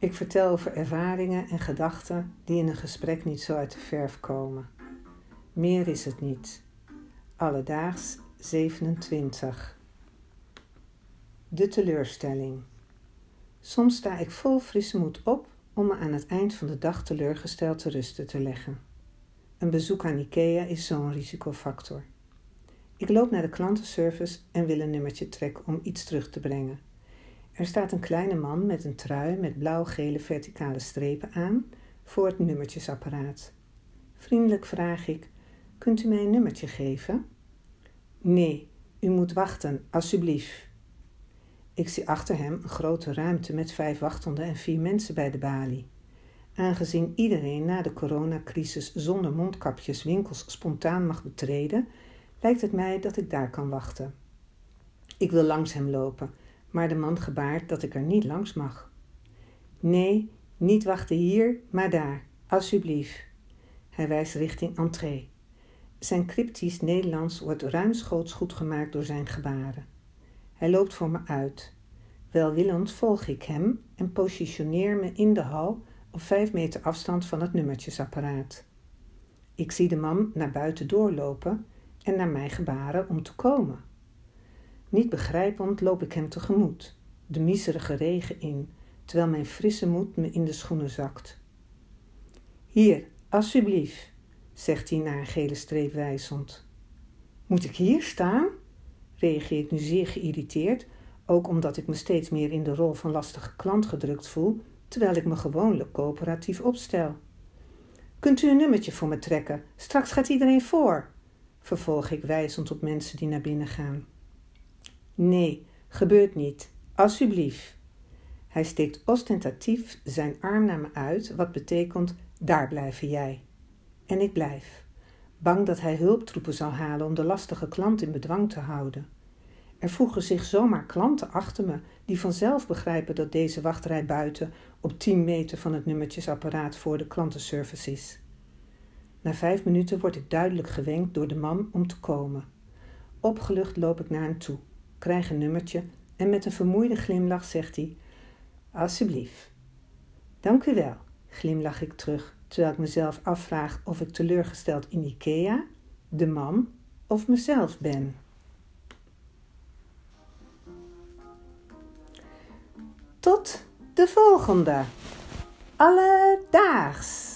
Ik vertel over ervaringen en gedachten die in een gesprek niet zo uit de verf komen. Meer is het niet. Alledaags 27. De teleurstelling. Soms sta ik vol frisse moed op om me aan het eind van de dag teleurgesteld te rusten te leggen. Een bezoek aan IKEA is zo'n risicofactor. Ik loop naar de klantenservice en wil een nummertje trekken om iets terug te brengen. Er staat een kleine man met een trui met blauw-gele verticale strepen aan voor het nummertjesapparaat. Vriendelijk vraag ik: Kunt u mij een nummertje geven? Nee, u moet wachten, alsjeblieft. Ik zie achter hem een grote ruimte met vijf wachtenden en vier mensen bij de balie. Aangezien iedereen na de coronacrisis zonder mondkapjes winkels spontaan mag betreden, lijkt het mij dat ik daar kan wachten. Ik wil langs hem lopen, maar de man gebaart dat ik er niet langs mag. Nee, niet wachten hier, maar daar, alsjeblieft. Hij wijst richting entree. Zijn cryptisch Nederlands wordt ruimschoots goed gemaakt door zijn gebaren. Hij loopt voor me uit. Welwillend volg ik hem en positioneer me in de hal op vijf meter afstand van het nummertjesapparaat. Ik zie de man naar buiten doorlopen en naar mij gebaren om te komen. Niet begrijpend loop ik hem tegemoet, de miserige regen in, terwijl mijn frisse moed me in de schoenen zakt. Hier, alsjeblieft, zegt hij naar een gele streep wijzend. Moet ik hier staan? reageer ik nu zeer geïrriteerd, ook omdat ik me steeds meer in de rol van lastige klant gedrukt voel, terwijl ik me gewoonlijk coöperatief opstel. Kunt u een nummertje voor me trekken? Straks gaat iedereen voor, vervolg ik wijzend op mensen die naar binnen gaan. Nee, gebeurt niet. Alsjeblieft. Hij steekt ostentatief zijn arm naar me uit, wat betekent: daar blijven jij. En ik blijf, bang dat hij hulptroepen zal halen om de lastige klant in bedwang te houden. Er voegen zich zomaar klanten achter me die vanzelf begrijpen dat deze wachtrij buiten op 10 meter van het nummertjesapparaat voor de klantenservice is. Na vijf minuten word ik duidelijk gewenkt door de man om te komen. Opgelucht loop ik naar hem toe, krijg een nummertje en met een vermoeide glimlach zegt hij: Alsjeblieft. Dank u wel, glimlach ik terug, terwijl ik mezelf afvraag of ik teleurgesteld in IKEA, de man of mezelf ben. Tot de volgende. Alledaags.